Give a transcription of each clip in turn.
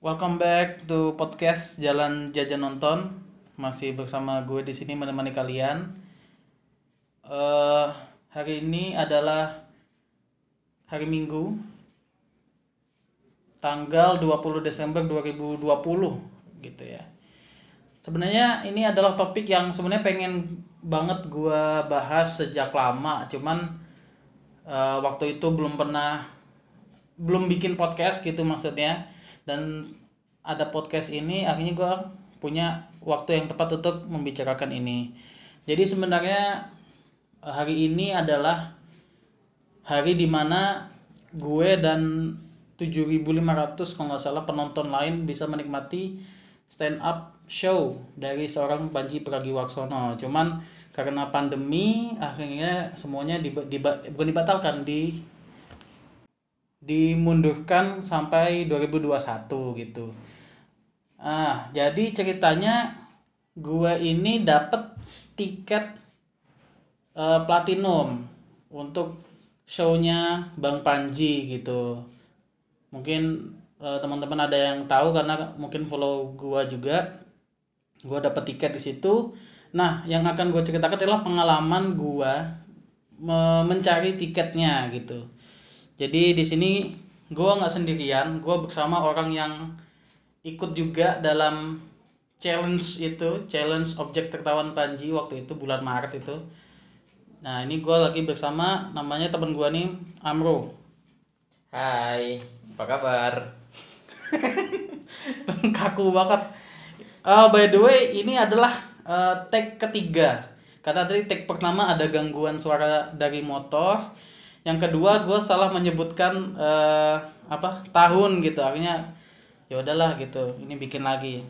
Welcome back to podcast Jalan Jajan Nonton. Masih bersama gue di sini menemani kalian. eh hari ini adalah hari Minggu, tanggal 20 Desember 2020 gitu ya. Sebenarnya ini adalah topik yang sebenarnya pengen banget gue bahas sejak lama, cuman eh, waktu itu belum pernah belum bikin podcast gitu maksudnya dan ada podcast ini akhirnya gue punya waktu yang tepat untuk membicarakan ini. Jadi sebenarnya hari ini adalah hari di mana gue dan 7.500 kalau nggak salah penonton lain bisa menikmati stand up show dari seorang Panji Pragiwaksono. Cuman karena pandemi akhirnya semuanya diba- diba- bukan dibatalkan di dimundurkan sampai 2021 gitu. Ah, jadi ceritanya gue ini dapat tiket eh, platinum untuk show-nya Bang Panji gitu. Mungkin eh, teman-teman ada yang tahu karena mungkin follow gua juga. Gua dapat tiket di situ. Nah, yang akan gue ceritakan adalah pengalaman gua me- mencari tiketnya gitu. Jadi di sini gue nggak sendirian, gue bersama orang yang ikut juga dalam challenge itu, challenge objek tertawan Panji waktu itu bulan Maret itu. Nah ini gue lagi bersama namanya teman gue nih Amro. Hai, apa kabar? Kaku banget. Eh, by the way ini adalah eh, tag ketiga. Karena tadi tag pertama ada gangguan suara dari motor. Yang kedua gue salah menyebutkan eh, apa tahun gitu. Akhirnya ya udahlah gitu. Ini bikin lagi.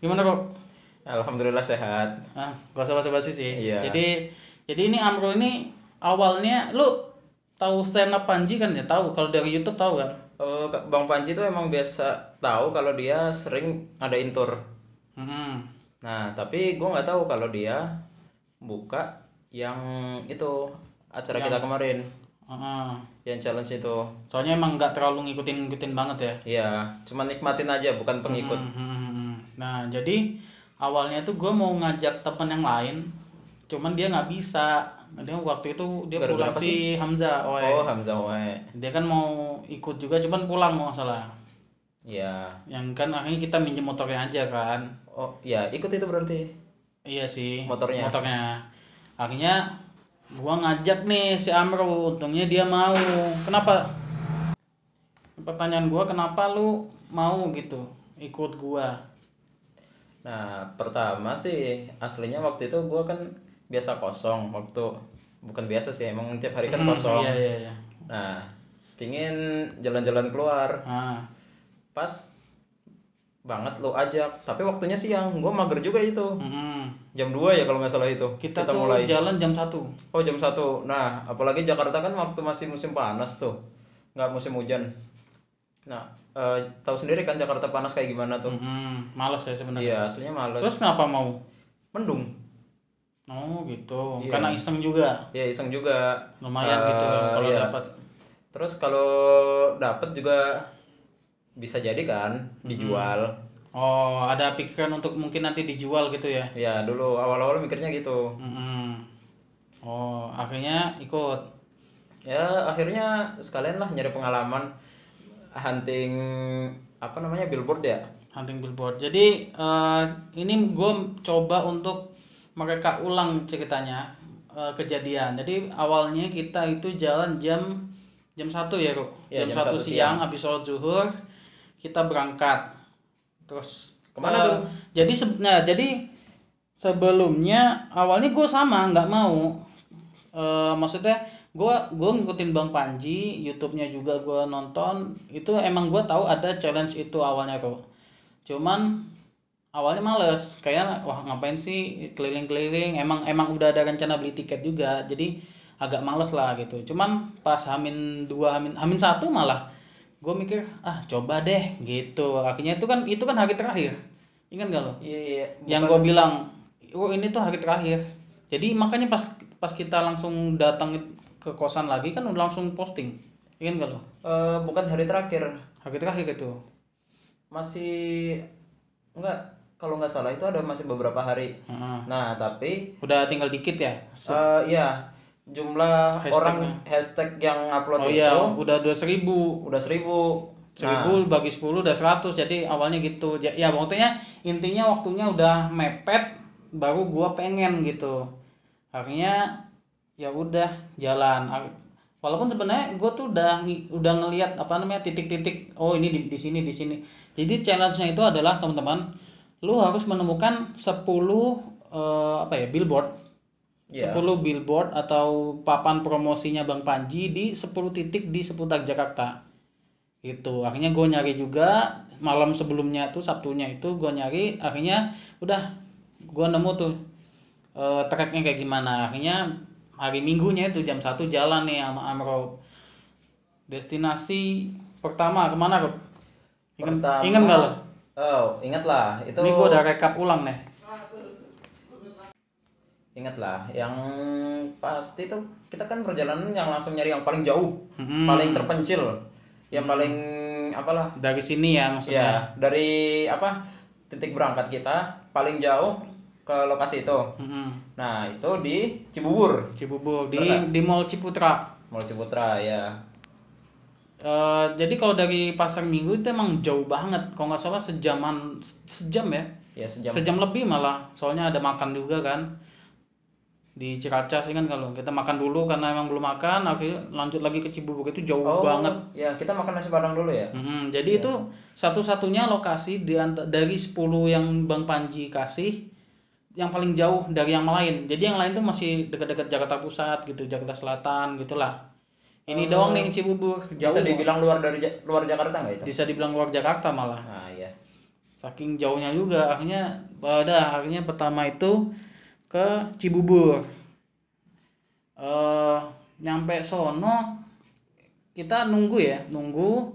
Gimana kok? Alhamdulillah sehat. Ah, gak usah basa-basi sih. Iya. Jadi jadi ini Amro ini awalnya lu tahu stand up Panji kan ya tahu kalau dari YouTube tahu kan? Kak Bang Panji tuh emang biasa tahu kalau dia sering ngadain tour. Hmm. Nah, tapi gua nggak tahu kalau dia buka yang itu acara kita kemarin, Heeh. yang challenge itu. Soalnya emang nggak terlalu ngikutin-ngikutin banget ya. Iya, cuma nikmatin aja, bukan pengikut. Hmm, hmm, hmm. Nah jadi awalnya tuh gue mau ngajak temen yang lain, cuman dia nggak bisa. Dia waktu itu dia Gara-gara pulang si Hamzah, oh, Oh, Hamzah Wae. dia kan mau ikut juga, cuman pulang mau salah. Iya. Yang kan akhirnya kita minjem motornya aja kan. Oh, ya ikut itu berarti. Iya sih. Motornya? Motornya. Akhirnya gua ngajak nih si Amro, untungnya dia mau. Kenapa? Pertanyaan gua kenapa lu mau gitu ikut gua? Nah, pertama sih aslinya waktu itu gua kan biasa kosong waktu bukan biasa sih, emang tiap hari kan kosong. Iya iya iya. Nah, pingin jalan-jalan keluar. Nah, Pas banget lo ajak, tapi waktunya siang. Gua mager juga itu. mm-mm. Jam 2 ya kalau nggak salah itu. kita, tuh jalan jam satu. Oh, jam 1. Nah, apalagi Jakarta kan waktu masih musim panas tuh. Nggak musim hujan. Nah, eh, tahu sendiri kan Jakarta panas kayak gimana tuh. Mm-mm. Males ya sebenarnya. Iya, aslinya males. Terus kenapa mau? Mendung. Oh gitu. Iya. Karena iseng juga. Ya iseng juga. Lumayan Eh, gitu kan kalau iya. dapat. Terus kalau dapat juga bisa jadi kan dijual. Oh, ada pikiran untuk mungkin nanti dijual gitu ya. Ya dulu awal-awal mikirnya gitu. Mm-mm. Oh, akhirnya ikut. Ya akhirnya sekalian lah nyari pengalaman hunting apa namanya billboard ya. hunting billboard. Jadi eh, ini gue coba untuk mereka ulang ceritanya eh, kejadian. Jadi awalnya kita itu jalan jam jam satu ya, Ruk? Ya, jam, jam satu satu siang habis sholat zuhur kita berangkat. Terus Ke mana eh, tuh? Jadi nah, jadi sebelumnya awalnya gue sama nggak mau. Eh, maksudnya gue gue ngikutin Bang Panji, YouTube-nya juga gue nonton. Itu emang gue tahu ada challenge itu awalnya kok. Cuman awalnya males, kayak wah ngapain sih keliling-keliling. Emang emang udah ada rencana beli tiket juga, jadi agak males lah gitu. Cuman pas Hamin dua Hamin Hamin satu malah gue mikir ah coba deh gitu. Akhirnya itu kan itu kan hari terakhir. Ingat gak lo? Iya iya. yang gue bilang oh ini tuh hari terakhir jadi makanya pas pas kita langsung datang ke kosan lagi kan udah langsung posting ingin gak lo Eh, bukan hari terakhir. hari terakhir itu masih enggak kalau nggak salah itu ada masih beberapa hari. Heeh. Nah, tapi udah tinggal dikit ya eh iya jumlah orang hashtag yang upload oh itu iya udah dua seribu. Udah seribu. Nah, seribu bagi 10 udah 100 jadi awalnya gitu. Ya, ya waktunya intinya waktunya udah mepet baru gua pengen gitu. Akhirnya ya udah jalan. Walaupun sebenarnya gua tuh udah udah ngelihat apa namanya titik-titik oh ini di, di sini di sini. Jadi challenge-nya itu adalah teman-teman lu harus menemukan 10 eh, apa ya billboard Iya. 10 billboard atau papan promosinya Bang Panji di 10 titik di seputar Jakarta gitu akhirnya gue nyari juga malam sebelumnya tuh sabtunya itu gue nyari akhirnya udah gue nemu tuh eh tracknya kayak gimana akhirnya hari minggunya itu jam satu jalan nih sama Amro destinasi pertama ke mana Rob? Ingat ingat nggak lo? Oh, ingat lah. Itu Ini gue udah rekap ulang nih. Ingat lah. Yang pasti tuh kita kan perjalanan yang langsung nyari yang paling jauh, Hmm. paling terpencil, yang paling apalah Dari sini ya maksudnya. ya dari apa titik berangkat kita paling jauh ke lokasi itu. Mm-mm. Nah itu di Cibubur, Cibubur di di Mall Ciputra. Mall Ciputra ya. Eh, jadi kalau dari pasar minggu itu emang jauh banget. Kalau nggak salah sejaman sejam ya. Ya sejam. Sejam lebih malah. Soalnya ada makan juga kan. Di Ciracas kan kalau kita makan dulu karena emang belum makan, akhirnya lanjut lagi ke Cibubur itu jauh Oh banget. Ya kita makan nasi padang dulu ya. Mm-mm, jadi itu satu-satunya lokasi di dari 10 yang Bang Panji kasih yang paling jauh dari yang lain. Jadi yang lain tuh masih dekat-dekat Jakarta Pusat gitu, Jakarta Selatan gitulah. Ini doang nih Cibubur, jauh. Bisa dibilang luar dari luar Jakarta nggak itu? Bisa dibilang luar Jakarta malah. Nah ya. Saking jauhnya juga akhirnya pada akhirnya pertama itu ke Cibubur. Eh nyampe sono kita nunggu ya, nunggu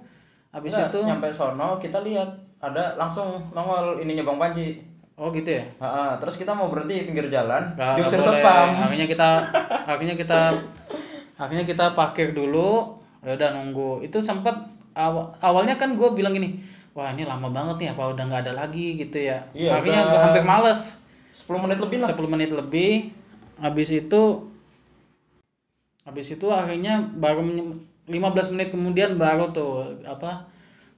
habis itu nyampe sono kita lihat ada langsung nongol ininya Bang Panji. oh gitu ya. Ha, ha. terus kita mau berhenti pinggir jalan, Gak, diusir boleh. satpam. Akhirnya kita akhirnya kita akhirnya kita parkir dulu. Ya udah nunggu. Itu sempat aw- awalnya kan gue bilang gini, wah ini lama banget nih apa udah nggak ada lagi gitu ya. Iya, akhirnya gue hampir males. 10 menit lebih lah. 10 menit lebih. Habis itu habis itu akhirnya baru menye- 15 menit kemudian baru tuh apa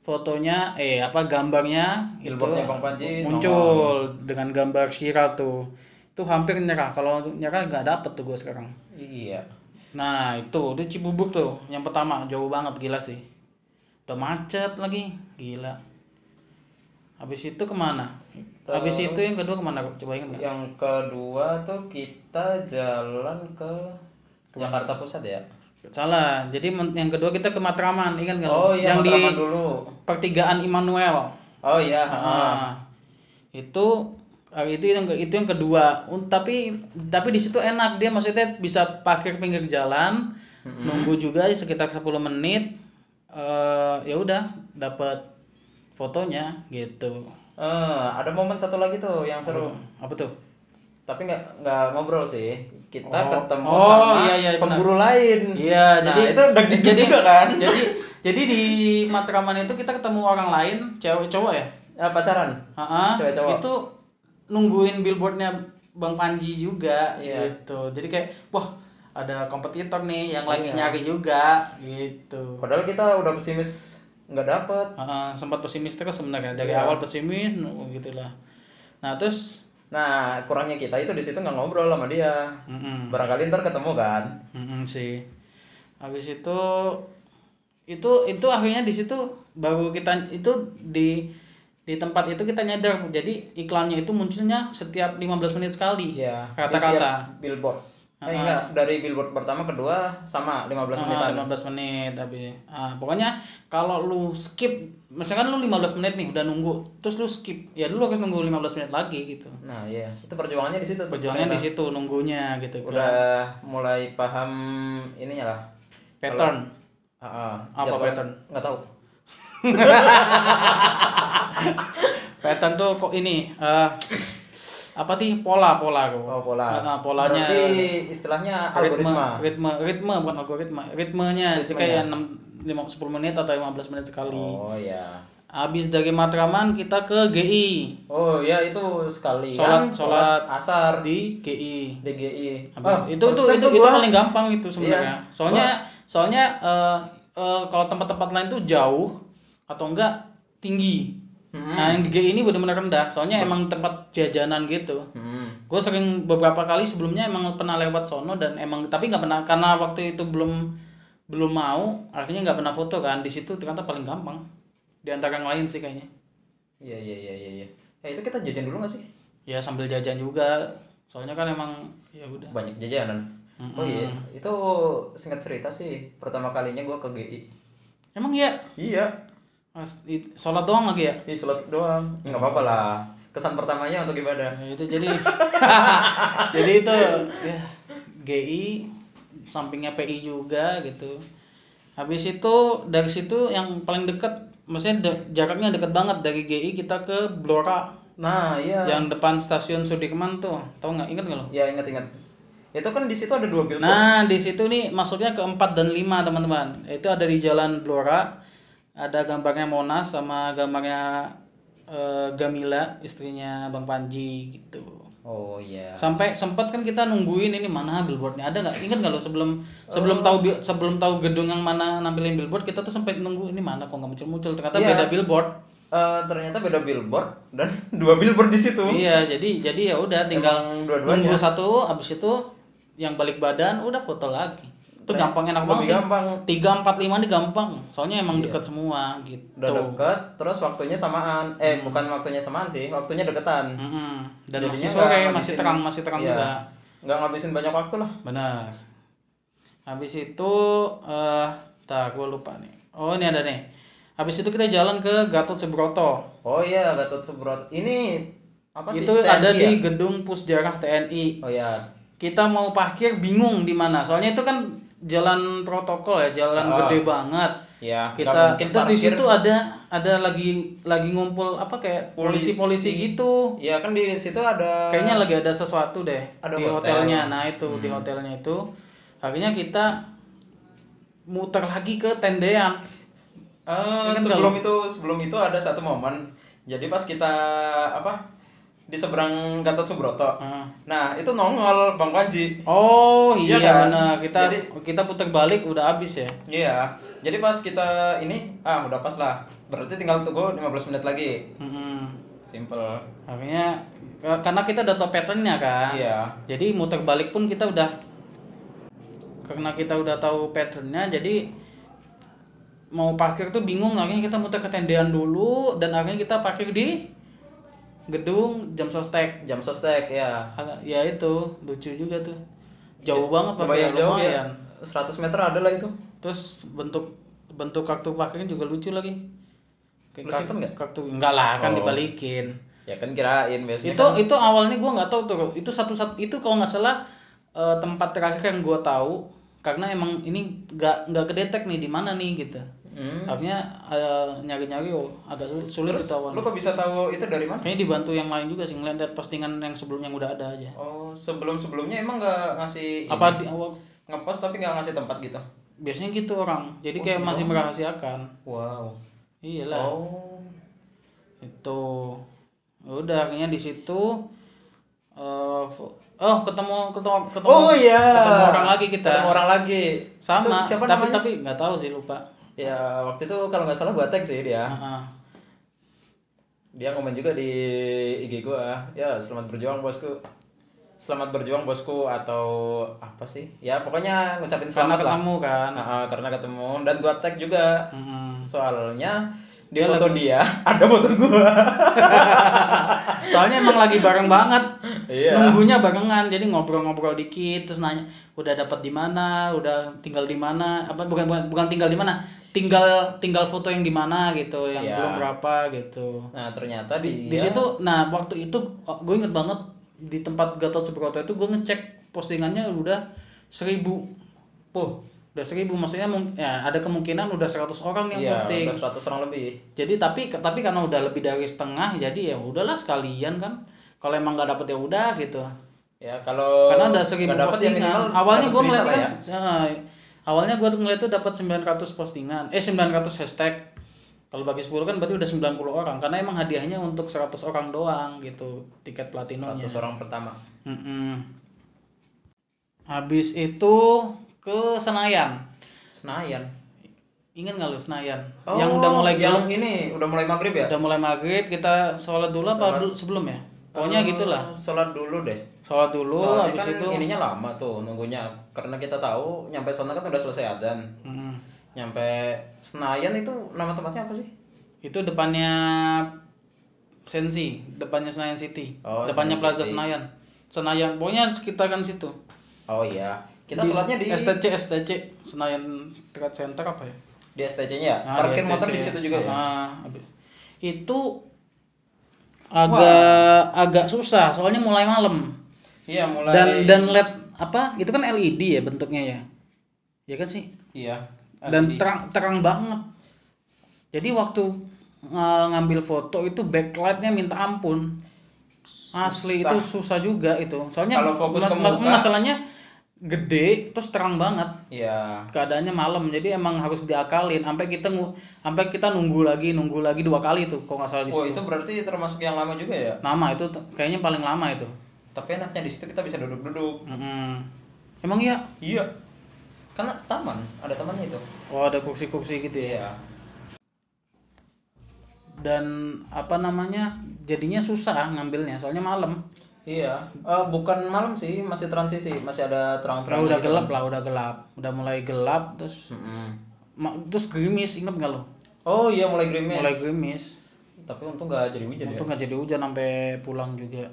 fotonya eh apa gambarnya itu Billboardnya Bang Panji muncul dengan gambar Shira tuh. Itu hampir nyerah. Kalau nyerah nggak dapet tuh gue sekarang. Iya. nah itu itu Cibubur tuh yang pertama. Jauh banget gila sih. Udah macet lagi. Gila. Habis itu ke mana habis itu yang kedua ke mana coba ingat nggak? Yang kedua tuh kita jalan ke Jakarta Pusat ya. salah. Jadi yang kedua kita ke Matraman ingat nggak? Oh iya, yang di Matraman dulu. pertigaan Immanuel. Oh iya, ha. Ah, itu ah, itu yang itu yang kedua. Tapi tapi di situ enak. Dia maksudnya bisa parkir pinggir jalan nunggu juga sekitar 10 menit eh ya udah dapat fotonya gitu Eh, ada momen satu lagi tuh yang seru. apa tuh Tapi nggak nggak ngobrol sih. Kita Oh. ketemu Oh, sama iya, iya, benar. pemburu lain. iya Nah, jadi itu deg-degan jadi juga kan? jadi jadi di Matraman itu kita ketemu orang lain cewek cowok ya Ya, pacaran. Ah, Cewek cowok. itu nungguin billboardnya Bang Panji juga Iya. gitu. Jadi kayak wah ada kompetitor nih yang lagi Iya. nyari juga gitu. Padahal kita udah pesimis nggak dapet. Ah, sempat pesimis terus sebenarnya dari Iya. awal pesimis gitulah. Nah terus Nah, kurangnya kita itu di situ nggak ngobrol sama dia. mm-mm, Barangkali ntar ketemu kan. mm-mm sih. Habis itu itu itu akhirnya di situ baru kita itu di di tempat itu kita nyadar jadi iklannya itu munculnya setiap 15 menit sekali di tiap Billboard. Eh enggak, dari billboard pertama kedua sama 15 Ah, menitan. 15 menit tapi ah, pokoknya kalau lu skip misalkan lu 15 menit nih udah nunggu terus lu skip ya lu harus nunggu 15 menit lagi gitu Nah, iya. Itu perjuangannya di situ. perjuangannya di situ nunggunya gitu Udah mulai paham ininya lah. pattern Ah, ah. Apa Jadwal- pattern? Nggak tahu. pattern tuh kok ini eh apa sih pola pola kok Oh, pola. Ah, ah, polanya Berarti istilahnya ritme algoritma. ritme ritme bukan algoritma ritmenya jadi kayak 6 5 10 menit atau 15 menit sekali Oh, iya. habis dari Matraman kita ke GI Oh iya itu sekalian Sholat- sholat asar di GI DGI. Habis- Oh, itu itu itu, itu gua- paling gampang itu sebenarnya. Iya. Soalnya soalnya eh, eh, kalau tempat-tempat lain tuh jauh atau enggak tinggi. Hmm. Nah yang di GI ini benar-benar rendah. Soalnya emang tempat jajanan gitu. Hmm. Gue sering beberapa kali sebelumnya emang pernah lewat sono dan emang tapi nggak pernah karena waktu itu belum belum mau akhirnya nggak pernah foto kan di situ ternyata paling gampang di antara yang lain sih kayaknya Iya iya iya iya iya. Eh itu kita jajan dulu gak sih? ya sambil jajan juga soalnya kan emang ya udah Banyak jajanan. Oh iya, itu singkat cerita sih pertama kalinya gua ke GI. emang ya Iya. Mas, sholat doang lagi ya Di slot doang. Enggak apa-apa lah. Kesan pertamanya untuk ibadah. Nah, itu jadi jadi itu ya, GI sampingnya PI juga gitu habis itu dari situ yang paling dekat maksudnya de- jaraknya dekat banget dari GI kita ke Blora Nah, iya. yang depan stasiun Sudirman tuh tahu nggak inget nggak lo Ya ingat-ingat. Itu kan di situ ada dua billboard. nah di situ nih masuknya ke 4 dan 5 teman-teman itu ada di jalan Blora ada gambarnya Monas sama gambarnya eh, Gamila istrinya Bang Panji gitu Oh iya. sampai sempat kan kita nungguin ini mana billboardnya ada nggak ingat nggak lo sebelum sebelum tahu bil- sebelum tahu gedung yang mana nampilin billboard kita tuh sampai nunggu ini mana kok nggak muncul muncul ternyata Iya. beda billboard Eh, ternyata beda billboard dan dua billboard di situ. iya jadi jadi ya udah tinggal Emang dua-duanya. nunggu satu abis itu yang balik badan udah foto lagi itu gampang enak Lebih banget sih gampang. tiga empat lima ini gampang soalnya emang dekat semua gitu Udah deket, terus waktunya samaan. Eh, bukan waktunya samaan sih, waktunya deketan. Mm-mm. dan Jadinya masih sore ngabisin- masih terang masih terang iya. juga Nggak ngabisin banyak waktu lah. Benar. Habis itu eh tak gue lupa nih. Oh, ini ada nih. Habis itu kita jalan ke Gatot Subroto. Oh iya, Gatot Subroto. Ini apa sih? itu TNI ada ya? di gedung Pusjarah TNI. Oh iya. Kita mau parkir bingung di mana. Soalnya itu kan jalan protokol ya, jalan Ah. gede banget. Ya, Kita terus di situ ada ada lagi lagi ngumpul apa kayak polisi-polisi gitu. Iya kan di situ ada Kayaknya lagi ada sesuatu deh Ada di hotel. Hmm. hotelnya. Nah, itu di hotelnya itu akhirnya kita muter lagi ke tendean. Eh, kan sebelum itu sebelum itu ada satu momen. Jadi pas kita apa? Di seberang Gatot Subroto. Ah. Nah, itu nongol Bang Panji. Oh iya, Iya kan? benar. Kita Jadi- kita putar balik udah habis ya. Iya. Jadi pas kita ini ah udah pas lah. Berarti tinggal tunggu 15 menit lagi. Mm-mm. Simple. Akhirnya ka- karena kita udah tahu patternnya kan. Iya. Jadi muter balik pun kita udah karena kita udah tahu patternnya jadi mau parkir tuh bingung akhirnya kita muter ke tendean dulu dan akhirnya kita parkir di gedung jam sostek Jam sostek ya. Agak- ya itu lucu juga tuh jauh banget Lumayan parkirnya, jauh lumayan. ya. 100 meter ada lah itu. terus bentuk bentuk kartu parkirnya juga lucu lagi Lu simpen nggak? kartu enggak lah kan Oh. dibalikin Ya kan kirain biasanya itu itu awalnya gua nggak tahu tuh itu satu satu itu kalau nggak salah eh, tempat terakhir yang gua tahu karena emang ini nggak nggak kedetek nih di mana nih gitu Hmm. akhirnya nyari nyari oh agak sulit, Terus itu lu kok bisa tahu itu dari mana? kayaknya dibantu yang lain juga sih ngeliat liat postingan yang sebelumnya yang udah ada aja Oh, sebelum-sebelumnya emang nggak ngasih ini? apa di awal ngepost tapi nggak ngasih tempat gitu. biasanya gitu orang jadi kayak masih merahasiakan Wow. iyalah Oh. itu udah akhirnya di situ eh, fo- oh ketemu ketemu ketemu Oh iya. ketemu orang lagi kita Ketemu orang lagi. sama siapa tapi namanya? tapi nggak tahu sih lupa Ya, waktu itu kalau nggak salah gua tag sih dia. Heeh. Dia komen juga di IG gua. Ya, selamat berjuang bosku. Selamat berjuang bosku atau apa sih? Ya, pokoknya ngucapin karena selamat lah. ketemu kan ah, karena ketemu dan gua tag juga. Mm-mm. Soalnya di Dia foto dia ada foto gua. soalnya emang lagi bareng banget Iya. nunggunya barengan jadi ngobrol-ngobrol dikit terus nanya udah dapat di mana udah tinggal di mana apa bukan bukan, bukan tinggal di mana tinggal tinggal foto yang di mana gitu yang Iya. belum berapa gitu Nah, ternyata di, di situ nah waktu itu gue inget banget di tempat Gatot Subroto itu gue ngecek postingannya udah seribu Puh, udah seribu maksudnya ya ada kemungkinan udah 100 orang yang iya, posting udah 100 orang lebih. jadi tapi tapi karena udah lebih dari setengah jadi ya udahlah sekalian kan kalau emang nggak dapet ya udah gitu Ya, kalau karena ada seribu ya postingan awalnya gue lah kan ya. Awalnya gue ngeliat tuh dapat 900 postingan eh 900 hashtag Kalau bagi 10 kan berarti udah 90 orang karena emang hadiahnya untuk 100 orang doang gitu tiket platinumnya. 100 orang pertama. Mm-mm. Habis itu ke Senayan. Senayan. Ingat nggak lu Senayan? Oh, yang udah mulai yang gelap, ini udah mulai maghrib ya? udah mulai maghrib kita sholat dulu apa bel- sebelum ya? Pokoknya Eh, gitulah. Sholat dulu deh. Sholat dulu Soalnya habis kan itu. ininya lama tuh nunggunya karena kita tahu nyampe sana kan udah selesai adzan. Mm. Nyampe Senayan itu nama tempatnya apa sih? Itu depannya Sensi, depannya Senayan City. Oh, depannya Senayan Plaza City. Senayan. Senayan, pokoknya sekitaran situ. Oh iya. Kita sholatnya di STC STC Senayan Trade Center apa ya? di STC-nya ya. Ah, Parkir di motor STC. di situ juga ya. Ah, habis- itu agak agak susah soalnya mulai malam Iya, mulai dan dan led apa itu kan LED ya bentuknya ya? Ya kan sih? Iya. dan terang terang banget. Jadi waktu uh, ngambil foto itu backlightnya minta ampun. Asli Susah. itu susah. juga itu. Soalnya Kalau fokus ke mas- muka- masalahnya gede terus terang banget. Iya. keadaannya malam jadi emang harus diakalin. Sampai kita sampai kita nunggu lagi nunggu lagi dua kali tuh kok nggak salah di Oh, situ. itu berarti termasuk yang lama juga ya. nama itu kayaknya paling lama itu Tapi enaknya di situ kita bisa duduk-duduk. Mm-mm. emang iya Iya. Karena taman, ada tamannya itu. oh ada kursi-kursi gitu ya Iya. dan apa namanya jadinya susah ngambilnya soalnya malam Iya. Eh, bukan malam sih, masih transisi, masih ada terang-terang. udah gelap lah udah gelap udah mulai gelap terus Mm-mm. ma- terus gerimis inget nggak lo Oh iya mulai gerimis. mulai gerimis Tapi untung nggak jadi hujan ya. untung nggak jadi hujan sampai pulang juga.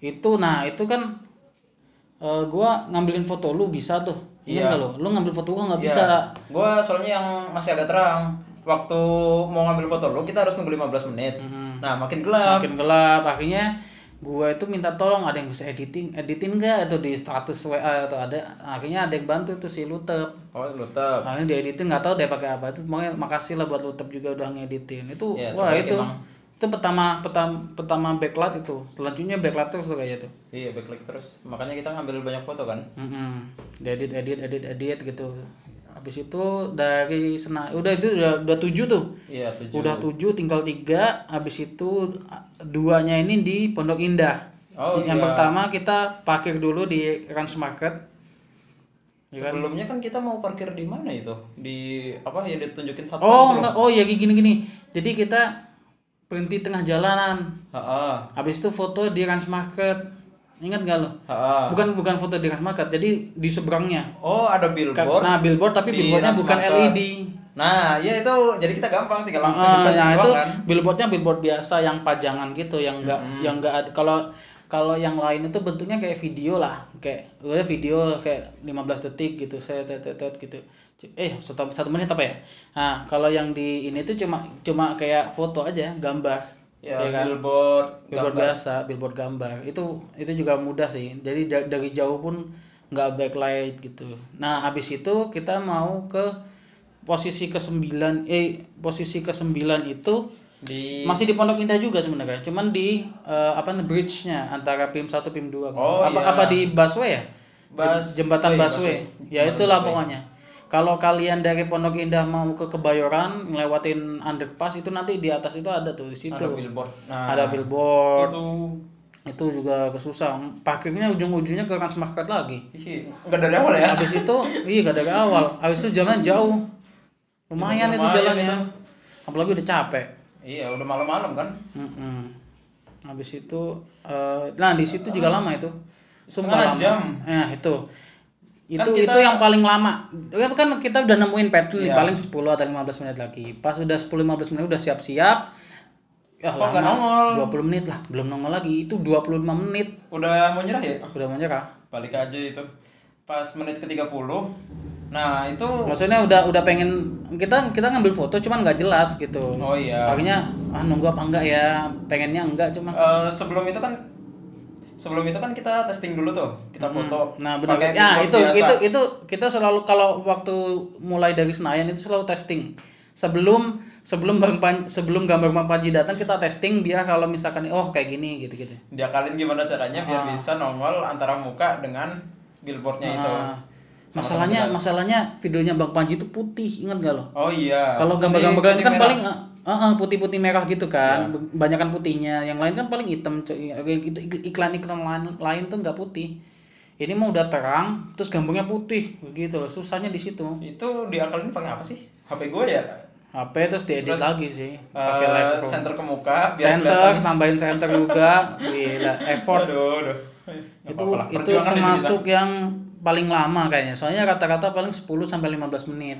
Itu nah itu kan eh, gua ngambilin foto lu bisa tuh Iya. nggak lo lu ngambil foto gua nggak Iya. bisa Gua soalnya yang masih agak terang. Waktu mau ngambil foto lu kita harus nunggu 15 menit. Mhm. Nah, makin gelap. makin gelap akhirnya gua itu minta tolong ada yang bisa editing editin nggak atau di status WA atau ada akhirnya ada yang bantu tuh si Lutep Oh, tetap. akhirnya dieditin nggak tahu deh pakai apa itu makanya makasih lah buat Lutep juga udah ngeditin itu Iya, wah itu emang. Itu pertama pertama pertama backlight itu selanjutnya backlight terus tuh kayak tuh Iya, backlight terus. Makanya kita ngambil banyak foto kan. Mm-mm. edit edit edit edit gitu habis itu dari sena udah itu udah udah tujuh tuh Iya, tujuh. udah tujuh tinggal tiga habis itu duanya ini di Pondok Indah Oh, yang iya. pertama kita parkir dulu di Rans Market Iya kan? Sebelumnya kan kita mau parkir di mana itu? Di apa ya ditunjukin satu oh enggak oh ya gini gini jadi kita berhenti tengah jalanan Heeh. habis itu foto di Rans Market ingat gak lo Heeh. bukan bukan foto di Rans Market jadi di seberangnya Oh, ada billboard. nah billboard tapi billboardnya bukan Market. LED Nah, ya itu jadi kita gampang tinggal langsung dekat nah itu kan. billboardnya billboard biasa yang pajangan gitu yang enggak yang enggak ada kalau kalau yang lain itu bentuknya kayak video lah. Kayak udah video kayak 15 detik gitu saya tet gitu. Eh satu, satu menit apa ya? Nah kalau yang di ini tuh cuma cuma kayak foto aja gambar. Ya, ya kan? billboard, billboard gambar. biasa billboard gambar. Itu itu juga mudah sih. Jadi da- dari jauh pun nggak backlight gitu. Nah habis itu kita mau ke posisi ke sembilan eh posisi ke sembilan itu di masih di Pondok Indah juga sebenarnya cuman di eh, apa bridge-nya antara PIM 1 PIM 2 Oh, apa iya. apa di busway ya? Bus- jembatan Busway, ya itulah busway. pokoknya. Kalau kalian dari Pondok Indah mau ke Kebayoran ngelewatin underpass itu nanti di atas itu ada tuh di situ. Ada billboard. Nah, ada billboard. itu. Itu juga kesusah parkirnya ujung-ujungnya ke Rans Market lagi. Ih, enggak dari awal ya. habis itu iya gak dari awal. Habis itu jalan jauh. Lumayan, itu Lumayan jalannya. apalagi udah capek Iya, udah malam-malam kan. Mm-mm. habis itu eh, nah di situ juga lama itu Sumpah lama. jam. Nah, itu itu Kan kita- itu yang paling lama Ya, kan kita udah nemuin pattern Iya. paling 10 atau 15 menit lagi pas udah 10 15 menit udah siap-siap ya Kok lama nongol? 20 menit lah belum nongol lagi itu 25 menit Udah mau nyerah ya? udah menyerah Balik aja itu. Pas menit ke-30. Nah, itu maksudnya udah udah pengen kita kita ngambil foto cuman nggak jelas gitu. Oh iya. akhirnya ah nunggu apa enggak ya? Pengennya enggak cuman. Eh, sebelum itu kan sebelum itu kan kita testing dulu tuh. Kita foto. Nah benar pakai ya billboard itu biasa. itu itu kita selalu kalau waktu mulai dari Senayan itu selalu testing. Sebelum sebelum bang Pan, sebelum gambar bang Panji datang kita testing biar kalau misalkan oh kayak gini gitu gitu Diakalin gimana caranya biar bisa nongol antara muka dengan billboardnya itu. Ah. masalahnya masalahnya videonya bang Panji itu putih ingat gak lo Oh iya. kalau gambar-gambar lain kan merah. paling Eh, eh, putih-putih merah gitu kan, banyakan putihnya. Yang lain kan paling hitam. Itu iklan-iklan lain, lain tuh nggak putih. Ini mah udah terang, terus gambarnya putih, begitu loh. Susahnya di situ. Itu diakalin pakai apa sih? HP gue ya. HP terus diedit Terus, lagi sih, pakai Lightroom. center ke muka biar Center, kelihatan. tambahin center juga, gila, effort. Aduh, aduh. itu itu termasuk yang paling lama kayaknya. Soalnya rata-rata paling 10 sampai 15 menit.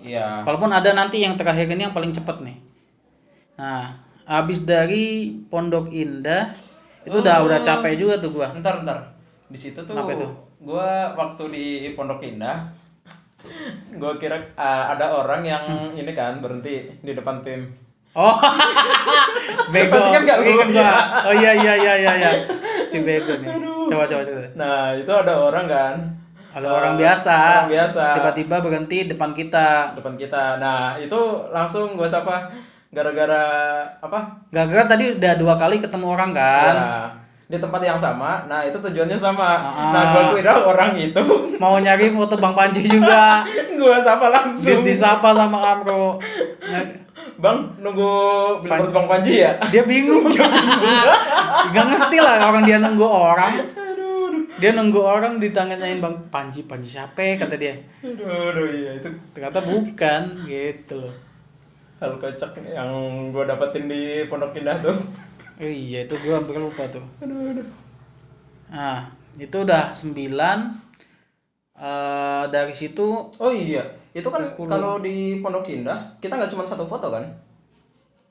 Iya. Walaupun ada nanti yang terakhir ini yang paling cepet nih. Nah, habis dari Pondok Indah itu udah udah capek juga tuh gua. Ntar, ntar. Di situ tuh Kenapa itu? gua waktu di Pondok Indah gua kira ah, ada orang yang Hmm. ini kan berhenti di depan tim. Oh. bego. Pasti kan lu, ya? Oh iya iya iya iya iya. Si bego nih. Coba coba coba. Nah, itu ada orang kan Ada Eh, orang biasa. Orang biasa. Tiba-tiba berhenti depan kita. depan kita. Nah, itu langsung gua sapa gara-gara apa? Gara-gara tadi udah dua kali ketemu orang kan. Ya, di tempat yang sama. Nah, itu tujuannya sama. Ah. Nah, gua kira orang itu Mau nyari foto Bang Panji juga. gua sapa langsung. disapa sama Amro. Bang, nunggu beli Pan Bang Panji ya? Dia bingung. nggak ngerti lah orang dia nunggu orang. Dia nunggu orang ditanyain Bang Panji, Panji siapa ya, kata dia. Aduh, aduh iya itu. Ternyata bukan gitu loh. Hal kocak yang gua dapetin di Pondok Indah tuh. Oh, iya itu gua hampir lupa tuh. Aduh, aduh. Nah, itu udah 9 Uh, dari situ oh iya itu kan kalau di Pondok Indah kita nggak cuma satu foto kan?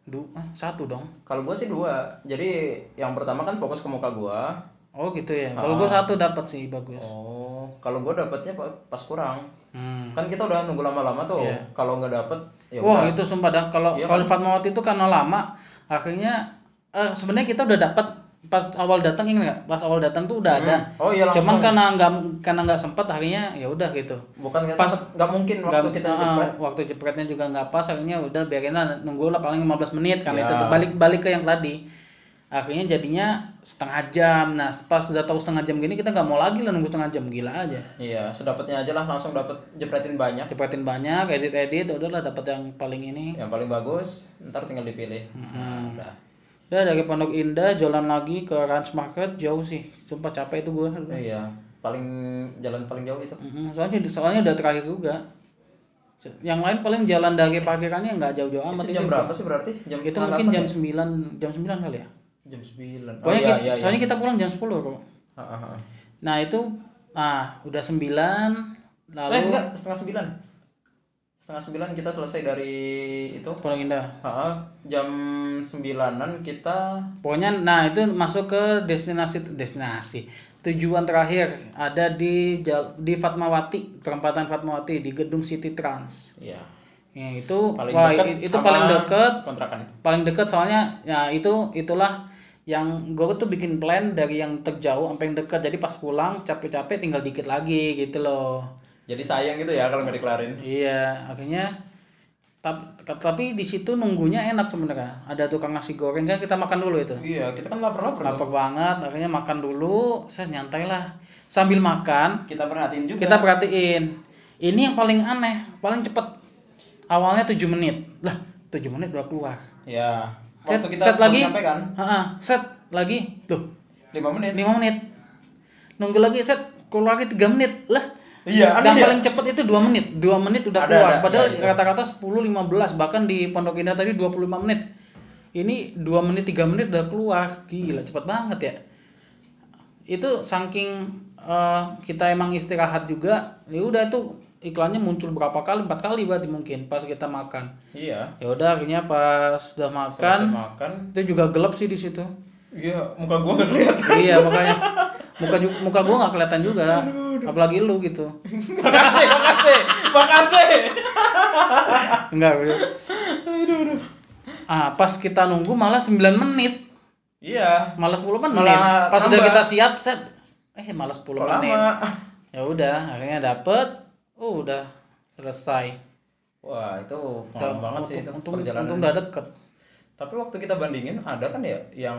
Dua eh, satu dong. Kalau gue sih dua. Jadi yang pertama kan fokus ke muka gue oh gitu ya. Kalau ah. gue satu dapat sih bagus. Oh kalau gue dapatnya pas kurang. Hmm. kan kita udah nunggu lama-lama tuh. Yeah. kalau nggak dapet ya wah udah. itu sumpah dah. Kalau yeah, kalau kan? Fatmawati itu karena lama akhirnya uh, sebenarnya kita udah dapat pas awal datang ini nggak pas awal datang tuh udah ada Oh iya langsung. cuman karena nggak karena nggak sempat akhirnya ya udah gitu Bukan nggak pas- nggak mungkin waktu kita eh, jepret. waktu jepretnya juga nggak pas akhirnya udah biarin lah nunggu lah paling 15 menit kan Ya. itu balik balik ke yang tadi akhirnya jadinya setengah jam nah pas udah tahu setengah jam gini kita nggak mau lagi lah nunggu setengah jam gila aja Iya, sedapatnya aja lah langsung dapet jepretin banyak. jepretin banyak edit edit udahlah dapat yang paling ini Yang paling bagus, ntar tinggal dipilih. Hmm. Nah, udah. Udah dari Pondok Indah jalan lagi ke Ranch Market jauh sih. Sumpah capek itu gua. Iya, paling jalan paling jauh itu. Mm-mm, Soalnya soalnya udah terakhir juga. Yang lain paling jalan dari parkirannya nggak jauh-jauh amat Itu jam berapa sih berarti? Jam Itu mungkin jam 9 jam 9 kali ya. ya? Jam 9. Oh iya, kita, iya, iya. soalnya kita pulang jam 10 kok. Ah, ah, ah. Nah, itu ah udah 9 lalu Eh, enggak, setengah sembilan. Setengah sembilan kita selesai dari itu. Pondok Indah. Ah, ah. jam sembilanan kita Pokoknya nah itu masuk ke destinasi destinasi tujuan terakhir ada di di Fatmawati, perempatan Fatmawati di gedung City Trans. ya Ya, itu paling wah dekat i- itu paling deket kontrakan. paling deket soalnya ya itu itulah yang gue tuh bikin plan dari yang terjauh sampai yang dekat jadi pas pulang capek-capek tinggal dikit lagi gitu loh Jadi sayang gitu ya kalau nggak dikelarin. iya akhirnya tapi tapi di situ nunggunya enak sebenarnya. Ada tukang nasi goreng kan kita makan dulu itu. Iya, kita kan lapar-lapar tuh. lapar banget akhirnya makan dulu saya nyantai lah sambil makan Kita perhatiin juga. kita perhatiin. Ini yang paling aneh paling cepet. Awalnya 7 menit. Lah 7 menit udah keluar. Ya. set, Waktu kita set baru lagi. kan, Ha-ha, set lagi. Loh 5 menit. 5 menit. Nunggu lagi set. Keluar lagi 3 menit. Lah Iya, aneh ya? paling cepet itu 2 menit. 2 menit udah Ada, keluar. ada, padahal ada, iya. rata-rata 10 15 bahkan di Pondok Indah tadi 25 menit. Ini 2 menit 3 menit udah keluar. Gila cepet banget ya. Itu saking eh, kita emang istirahat juga ya udah tuh iklannya muncul berapa kali? Empat kali berarti mungkin pas kita makan. Iya. ya udah akhirnya pas sudah Selesai makan. makan. itu juga gelap sih di situ. Iya, muka gua nggak kelihatan. iya makanya. Muka muka gua nggak kelihatan juga apalagi lu gitu makasih, makasih, makasih. enggak bro. ah pas kita nunggu malah 9 menit Iya. malah 10 menit Malah pas udah kita siap set eh malah 10 Kok menit ya udah akhirnya dapet oh udah selesai Wah, itu Udah, pengalaman banget sih itu untung, perjalanan. untung udah deket Tapi waktu kita bandingin ada kan ya yang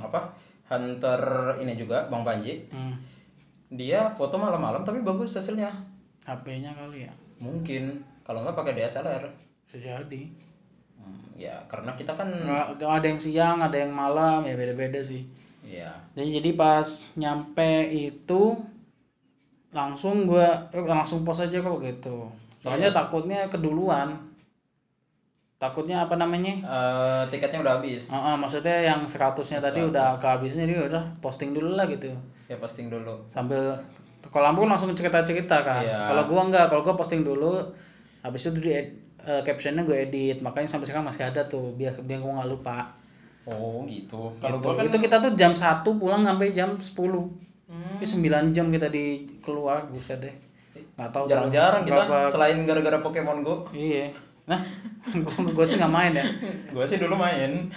apa? Hunter ini juga Bang Panji. hmm. Dia foto malam-malam tapi bagus hasilnya. HP-nya kali ya? Mungkin. Kalau nggak pakai DSLR. bisa jadi Hmm, ya karena kita kan Nggak- ada yang siang ada yang malam ya beda-beda sih. Ya dan jadi pas nyampe itu langsung gua eh, langsung pos aja kok gitu. Soalnya takutnya keduluan takutnya apa namanya eh, tiketnya udah habis. Ah, ah, maksudnya yang 100-nya tadi udah kehabisnya dia udah posting dulu lah gitu Ya posting dulu. sambil kalau lampu langsung cerita-cerita kan Iya. kalau gua enggak kalau gua posting dulu habis itu di eh, captionnya gue edit makanya sampai sekarang masih ada tuh biar biar gua nggak lupa Oh gitu. Kalau Gitu. gua kan itu kita tuh jam 1 pulang sampai jam 10 Hmm. Ini 9 jam kita di keluar buset deh nggak tahu jarang-jarang kita selain gara-gara Pokemon Go. iya nah gua, gua sih nggak main ya Gua sih dulu main.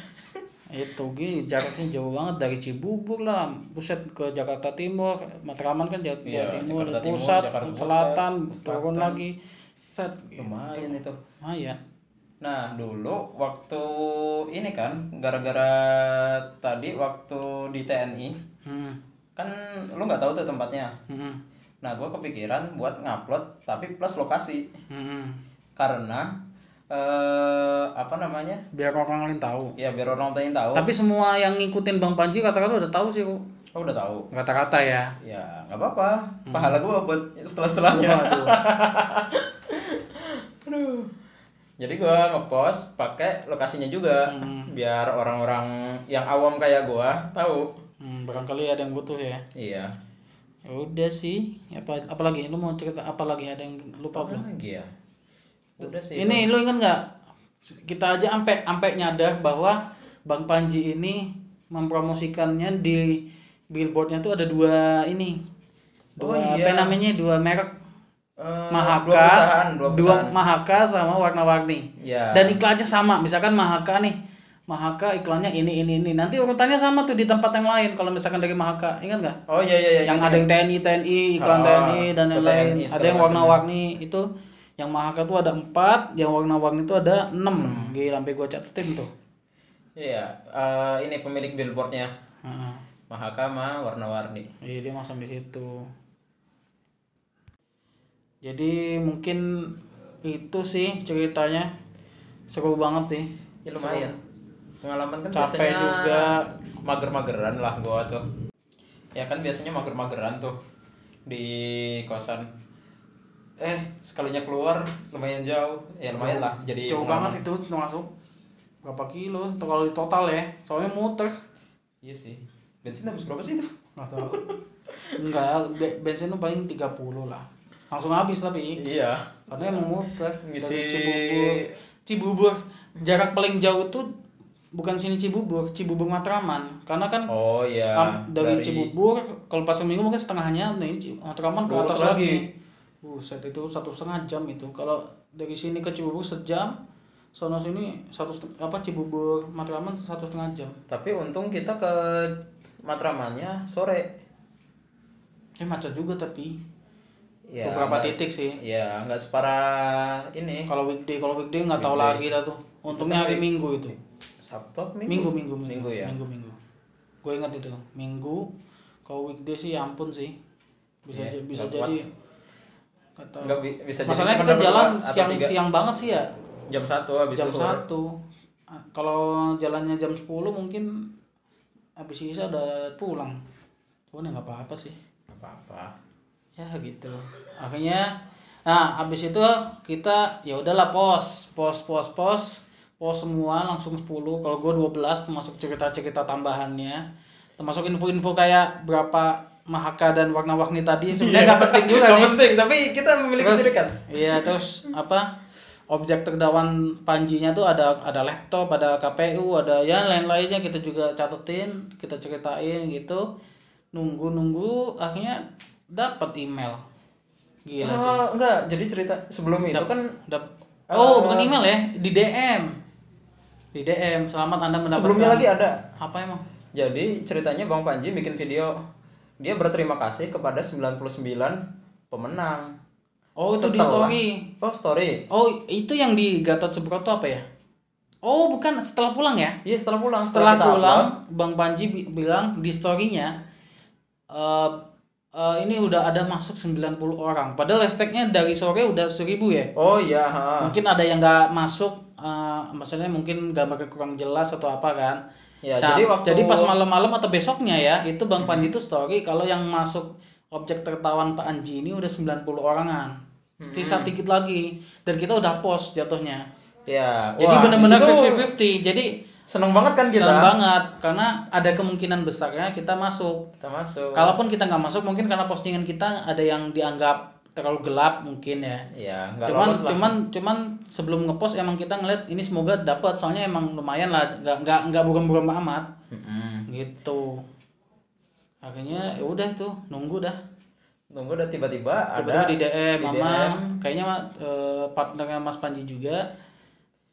itu Gi, jaraknya jauh banget dari Cibubur lah buset ke Jakarta Timur Matraman kan Jawa, Iya, Timur Jakarta Timur, pusat Jakarta Pusat, selatan Selatan. turun lagi set Lumayan itu. lumayan Nah, dulu waktu ini kan gara-gara tadi waktu di TNI hmm. kan lu nggak tahu tuh tempatnya. Hmm. Nah, gua kepikiran buat ngupload tapi plus lokasi Hmm. karena eh apa namanya? biar orang lain tahu Ya biar orang lain tahu. tapi semua yang ngikutin Bang Panji kata-kata udah tahu sih kok Oh, udah tahu. kata-kata ya Ya, nggak apa-apa. Pahala gua buat setelah-setelahnya. Waduh. Aduh. Jadi gua ngepost pakai lokasinya juga biar orang-orang yang awam kayak gua tahu. Hmm, barangkali ada yang butuh ya Iya. ya udah sih apa apalagi lu mau cerita apa lagi ada yang lupa belum Lagi ya. Udah sih. ini lu ingat nggak? Kita aja sampai sampai nyadar bahwa Bang Panji ini mempromosikannya di billboardnya tuh ada dua ini. Dua Oh, iya. apa namanya? Dua merek. Eh, Mahaka dua perusahaan, dua perusahaan. Mahaka sama warna-warni. Ya. dan iklannya sama. Misalkan Mahaka nih. Mahaka iklannya ini ini ini. Nanti urutannya sama tuh di tempat yang lain. Kalau misalkan dari Mahaka. Ingat nggak? Oh iya iya iya. yang ada yang TNI TNI iklan Ah, TNI dan oh, lain-lain ada yang warna-warni. Itu yang Mahaka tuh ada empat yang warna-warni itu ada enam Hmm. gila sampai gua catetin tuh Iya, eh, ini pemilik billboardnya. Heeh. Mahakama warna-warni. Iya dia masang di situ. Jadi mungkin itu sih ceritanya seru banget sih. Ya lumayan. Pengalaman kan Capek biasanya juga. mager-mageran lah gua tuh. Ya kan biasanya mager-mageran tuh di kosan. Eh, sekalinya keluar lumayan jauh. Ya lumayan lah jadi Jauh pengalaman. banget itu termasuk berapa kilo Tuh kalau di total ya soalnya muter Iya sih. Bensin habis berapa sih itu? nggak tahu enggak be- bensin tuh paling 30 lah langsung habis tapi Iya. karena emang muter Ngisi- dari Cibubur Cibubur jarak paling jauh tuh bukan sini Cibubur Cibubur Matraman karena kan Oh iya. Am- dari, Cibubur kalau pas seminggu mungkin setengahnya nah ini Matraman ke atas lagi. lagi. Buset itu satu setengah jam itu. Kalau dari sini ke Cibubur sejam, sono sini satu apa Cibubur Matraman satu setengah jam. Tapi untung kita ke Matramannya sore. Eh macet juga tapi. Ya, Beberapa titik sih. Ya, nggak separah ini. Kalau weekday kalau weekday nggak tahu lagi dah tuh. Untungnya hari Minggu itu. Sabtu apa Minggu minggu minggu. Minggu ya. Minggu minggu. Gue ingat itu Minggu. Kalau weekday sih ya ampun sih. Bisa j- bisa kuat. Jadi. Nggak tahu. Nggak bi- bisa jadi Masalahnya kita jalan siang tiga. siang banget sih ya. Jam 1 habis jam satu Ah, kalau jalannya jam 10 mungkin habis sisa udah pulang cuman ya nggak apa-apa sih Nggak apa-apa. ya gitu akhirnya nah habis itu kita ya udahlah pos pos pos pos pos semua langsung 10 kalau gue 12 termasuk cerita-cerita tambahannya termasuk info-info kayak berapa mahaka dan warna-warni tadi sebenarnya nggak penting juga nih. penting, tapi kita memiliki terus ciri khas. iya terus apa objek terdakwan Panjinya tuh ada ada laptop ada KPU ada ya lain-lainnya kita juga catetin kita ceritain gitu. Nunggu nunggu akhirnya dapat email. Gila sih. Oh, enggak, jadi cerita sebelum itu kan Dap- oh bukan email ya di DM di DM selamat anda mendapatkan sebelumnya lagi ada. apa emang? Jadi ceritanya Bang Panji bikin video dia berterima kasih kepada 99 pemenang. oh itu di Setelah- story Oh, story. oh itu yang di Gatot Subroto apa ya oh bukan setelah pulang ya Iya, setelah pulang. setelah kita pulang upload, Bang Panji bi- bilang di storynya eh eh, ini udah ada masuk 90 orang padahal hashtagnya dari sore udah 1000 ya Oh iya, ha. mungkin ada yang nggak masuk eh, maksudnya mungkin gambarnya kurang jelas atau apa kan Ya, Nah, jadi waktu jadi pas malam-malam atau besoknya ya itu bang Panji itu story kalau yang masuk objek tertawan Pak Anji ini udah 90 orangan. Sisa dikit lagi dan kita udah post jatuhnya. Ya jadi benar-benar di situ 50-50 jadi seneng banget kan kita? senang banget karena ada kemungkinan besarnya kita masuk. Kita masuk. Kalaupun kita nggak masuk mungkin karena postingan kita ada yang dianggap terlalu gelap mungkin ya. Ya nggak cuman lah. cuman cuman sebelum ngepost emang kita ngeliat ini semoga dapat soalnya emang lumayan lah nggak nggak nggak buram-buram amat. Mm-mm. gitu. Akhirnya ya udah itu nunggu dah. Nunggu udah tiba-tiba tiba-tiba ada di DM di mama. DM. kayaknya eh, partnernya Mas Panji juga.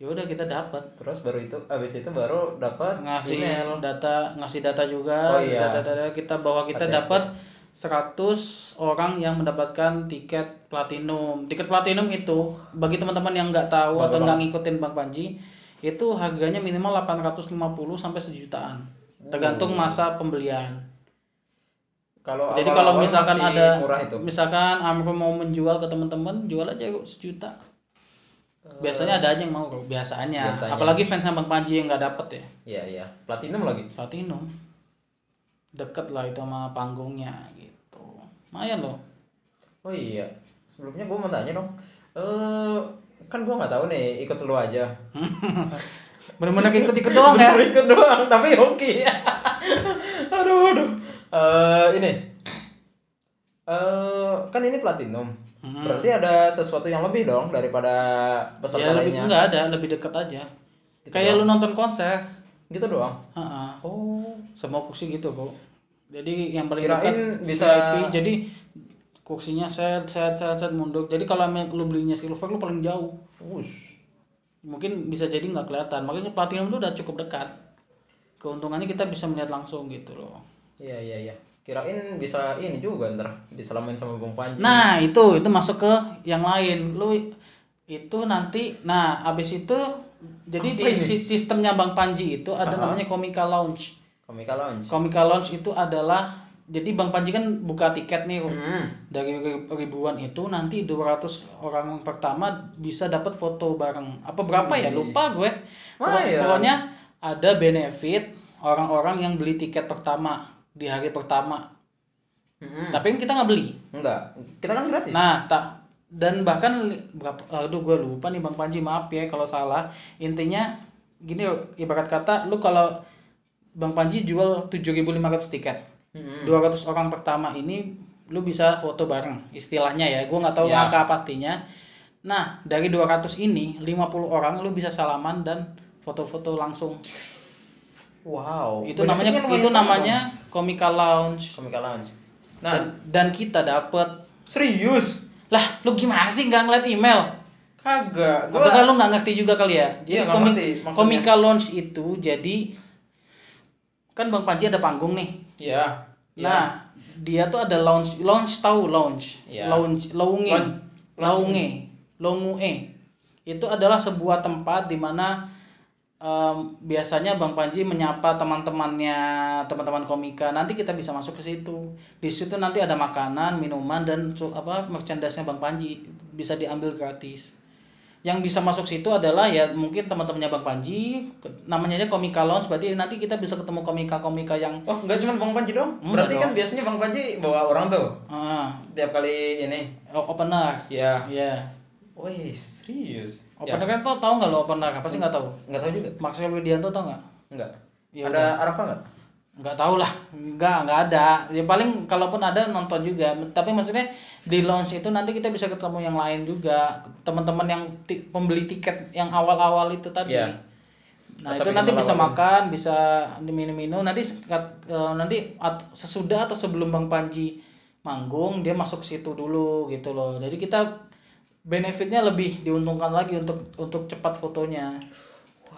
Ya udah kita dapat terus baru itu abis itu baru dapat ngasih email. data ngasih data juga. Oh, iya. data, data, kita bahwa kita dapat 100 orang yang mendapatkan tiket platinum. Tiket platinum itu bagi teman-teman yang nggak tahu atau nggak ngikutin Bang Panji itu harganya minimal 850 sampai sejutaan. Tergantung masa pembelian. Kalau jadi awal-awal kalau misalkan ada murah itu? misalkan Amro mau menjual ke teman-teman jual aja kok sejuta. Biasanya ada aja yang mau biasanya, Biasanya. apalagi fansnya Bang Panji yang nggak dapet ya. Iya iya. Platinum lagi? Platinum deket lah itu sama panggungnya gitu. Lumayan loh. Oh iya sebelumnya gue mau tanya dong eh kan gue nggak tahu nih ikut lu aja. Bener-bener ikut-ikut doang ya? Bener ikut doang tapi hoki aduh aduh. Eh, ini. Eh kan ini platinum. Berarti ada sesuatu yang lebih dong daripada peserta ya lebih lainnya. nggak ada lebih deket aja. Kayak lu nonton konser gitu doang? Heeh. oh. Semua kursi gitu kok jadi yang paling Kirain dekat bisa- VIP jadi kursinya set set set set mundur. Jadi kalau lu belinya silver lu paling jauh. Wush. mungkin bisa jadi nggak kelihatan. Makanya platinum itu udah cukup dekat. Keuntungannya kita bisa melihat langsung gitu loh. Iya iya iya. Kirain bisa ini juga ntar diselamain sama bang Panji. Nah, itu itu masuk ke yang lain. Lu itu nanti nah abis itu jadi di si- sistemnya Bang Panji itu ada namanya Komika Lounge. Komika Lounge Komika Lounge itu adalah jadi Bang Panji kan buka tiket nih hmm. dari ri- ribuan itu nanti 200 orang pertama bisa dapat foto bareng. Apa berapa ya? Lupa gue. Pokok- Lumayan. Pokoknya ada benefit orang-orang yang beli tiket pertama di hari pertama. Hmm. Tapi kan kita nggak beli. enggak kita kan gratis Nah, tak dan bahkan aduh gue lupa nih Bang Panji maaf ya kalau salah. Intinya gini ibarat kata lu kalau Bang Panji jual 7.500 tiket. Hmm. 200 orang pertama ini lu bisa foto bareng istilahnya ya. Gue nggak tahu Ya. angka pastinya. Nah, dari 200 ini 50 orang lu bisa salaman dan foto-foto langsung. wow Itu namanya Benefitnya lumayan itu namanya Komika Lounge. Komika Lounge nah Dan, dan kita dapet serius lah lu gimana sih nggak ngeliat email? kagak gua Apakah lu nggak ngerti juga kali ya? Jadi Iya, komik, ngerti. Komika Lounge itu jadi kan Bang Panji ada panggung nih. ya Nah, dia tuh ada lounge, lounge tahu lounge, Iya. lounge, Lounge. lounge, lounge. Itu adalah sebuah tempat di mana em, biasanya Bang Panji menyapa teman-temannya, teman-teman komika. Nanti kita bisa masuk ke situ. Di situ nanti ada makanan, minuman dan apa merchandise-nya Bang Panji bisa diambil gratis. Yang bisa masuk situ adalah ya mungkin teman-temannya Bang Panji, namanya aja Komika Lounge. Berarti nanti kita bisa ketemu komika-komika yang oh nggak cuma bang Panji dong Enggak berarti kan biasanya bang Panji bawa orang tuh ah, tiap kali ini opener. ya Iya. Wih serius Opener kan tau tahu nggak lo opener? Pasti nggak tahu. nggak tahu juga Marcel Widianto tau nggak? nggak Ya ada Arafa nggak Nggak tahu lah. Nggak nggak ada. Ya paling kalaupun ada nonton juga. Tapi maksudnya di launch itu nanti kita bisa ketemu yang lain juga. Teman-teman yang pembeli tiket yang awal-awal itu tadi. Iya. Nah Masa itu nanti bisa makan, bisa minum-minum. Nanti eh, nanti sesudah atau sebelum Bang Panji manggung dia masuk situ dulu gitu loh. Jadi kita benefitnya lebih diuntungkan lagi untuk untuk cepat fotonya.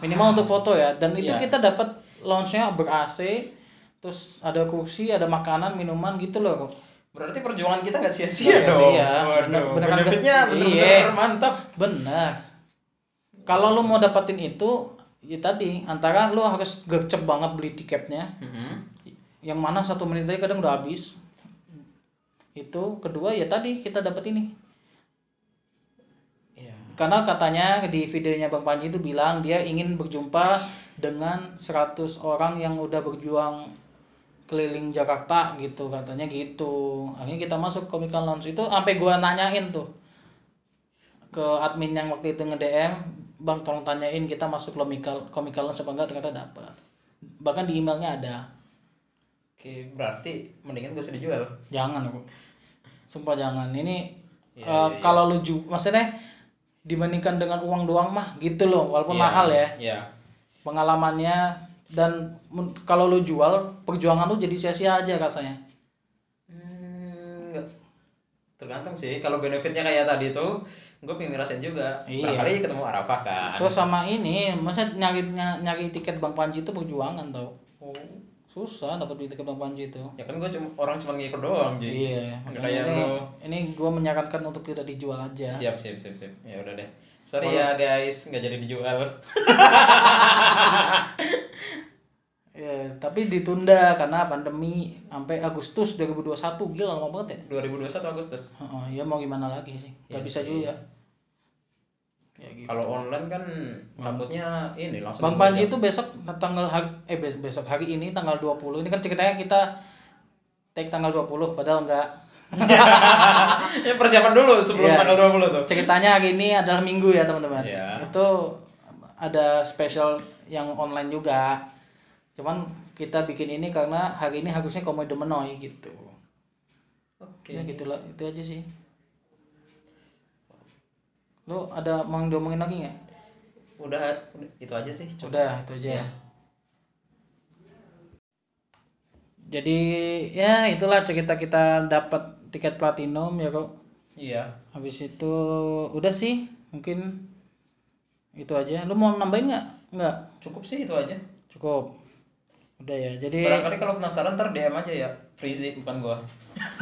Minimal untuk foto ya. Dan itu Iya. kita dapat launchnya ber AC, terus ada kursi, ada makanan, minuman gitu loh. berarti perjuangan kita nggak sia-sia dong sia-sia. Bener- bener kan benefitnya bener-bener Iya. mantap Benar. Kalau lu mau dapetin itu, ya tadi antara lu harus gercep banget beli tiketnya, yang mana satu menit aja kadang udah habis. Itu kedua ya tadi kita dapat ini. Iya. karena katanya di videonya Bang Panji itu bilang dia ingin berjumpa dengan 100 orang yang udah berjuang keliling Jakarta gitu katanya gitu. Akhirnya kita masuk Comical Lounge itu sampai gua nanyain tuh ke admin yang waktu itu nge-DM bang tolong tanyain kita masuk Comical Comical Lounge apa enggak? Ternyata dapat bahkan di emailnya ada. Oke, berarti mendingan gak usah dijual. jangan aku sumpah jangan. Ini Iya, eh, kalau lu maksudnya dibandingkan dengan uang doang mah gitu loh walaupun mahal ya Iya. pengalamannya dan kalau lu jual perjuangan lu jadi sia-sia aja rasanya Hmm, tergantung sih. Kalau benefitnya kayak tadi tuh, gue pengen ngerasain juga. Iya. Barangkali ketemu Arafah kan. terus sama ini masa nyari ny- nyari tiket Bang Panji itu perjuangan tau. Susah dapat beli tiket Bang Panji itu Ya kan gue cuma orang cuma ngikut doang, Ji. iya kayak ini lu. ini gue menyarankan untuk tidak dijual aja Siap, siap, siap, siap. Ya udah deh. Sorry ya guys, nggak jadi dijual. Ya, tapi ditunda karena pandemi sampai Agustus 2021 gila lama banget ya 2021 Agustus. Heeh, ya mau gimana lagi sih nggak bisa juga ya gitu. Kalau online kan takutnya ini langsung. Bang Panji itu besok tanggal hari, eh bes- besok hari ini tanggal 20 ini kan ceritanya kita take tanggal 20 padahal enggak ya persiapan dulu sebelum Iya. tanggal 20 tuh. ceritanya hari ini adalah minggu ya teman-teman Iya. itu ada special yang online juga cuman kita bikin ini karena hari ini harusnya komedi menoy gitu Oke. ya gitulah itu aja sih lu ada mau diomongin lagi nggak Udah, itu aja sih. Cukup. udah itu aja ya jadi ya itulah cerita kita dapat tiket platinum ya kok Iya. habis itu udah sih mungkin itu aja lu mau nambahin nggak nggak Cukup sih itu aja. cukup udah ya jadi Barangkali kalau penasaran ntar DM aja ya. Frizi bukan gua.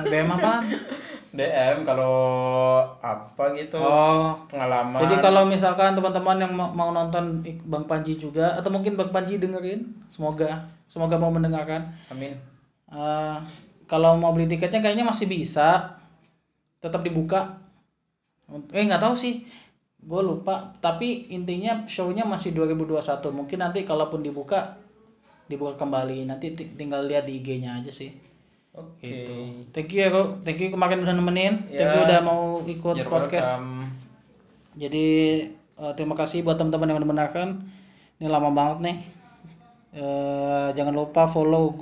DM apa DM kalau apa gitu oh. pengalaman. jadi kalau misalkan teman-teman yang mau, nonton Bang Panji juga atau mungkin Bang Panji dengerin semoga semoga mau mendengarkan. Amin. Eh, kalau mau beli tiketnya kayaknya masih bisa tetap dibuka. Eh nggak tahu sih gue lupa. Tapi intinya shownya masih 2021 mungkin nanti kalaupun dibuka dibuka kembali. Nanti ti- tinggal lihat di IG-nya aja sih Oke. gitu thank you ya kok thank you kemarin udah nemenin thank you Ya. udah mau ikut You're podcast welcome. jadi eh, terima kasih buat teman-teman yang mendengarkan ini lama banget nih Eh, jangan lupa follow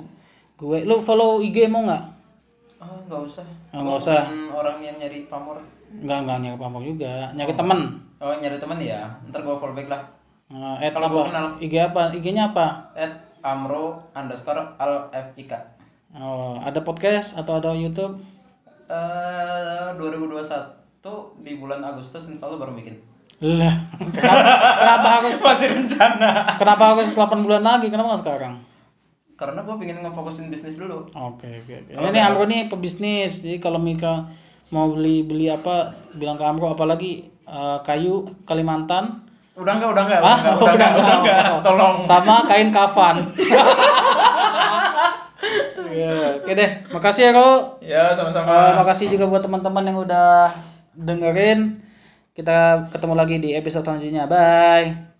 gue lu follow IG mau nggak Ah, nggak usah. Ah, nggak usah. Orang yang nyari pamor. nggak nggak nyari pamor juga nyari temen Oh, nyari teman ya. Ntar gua follow back lah. Eh, at Kalau apa kenal. IG apa IG-nya apa At amro underscore al fik. Oh ada podcast atau ada YouTube Eh 2021 di bulan Agustus insya Allah baru bikin. lah kenapa, kenapa harus Masih rencana. kenapa harus 8 bulan lagi kenapa nggak sekarang Karena gua pengen ngefokusin bisnis dulu. Oke oke oke. Ini Amro nih pebisnis. Jadi kalau Mika mau beli beli apa bilang ke Amro apalagi eh, kayu Kalimantan. Udah enggak, udah enggak, Ah, udah, enggak, udah, enggak, udah enggak. Tolong. Sama kain kafan. Iya, oke deh. Makasih ya kok. Ya, sama-sama. Eh, makasih juga buat teman-teman yang udah dengerin. Kita ketemu lagi di episode selanjutnya. Bye.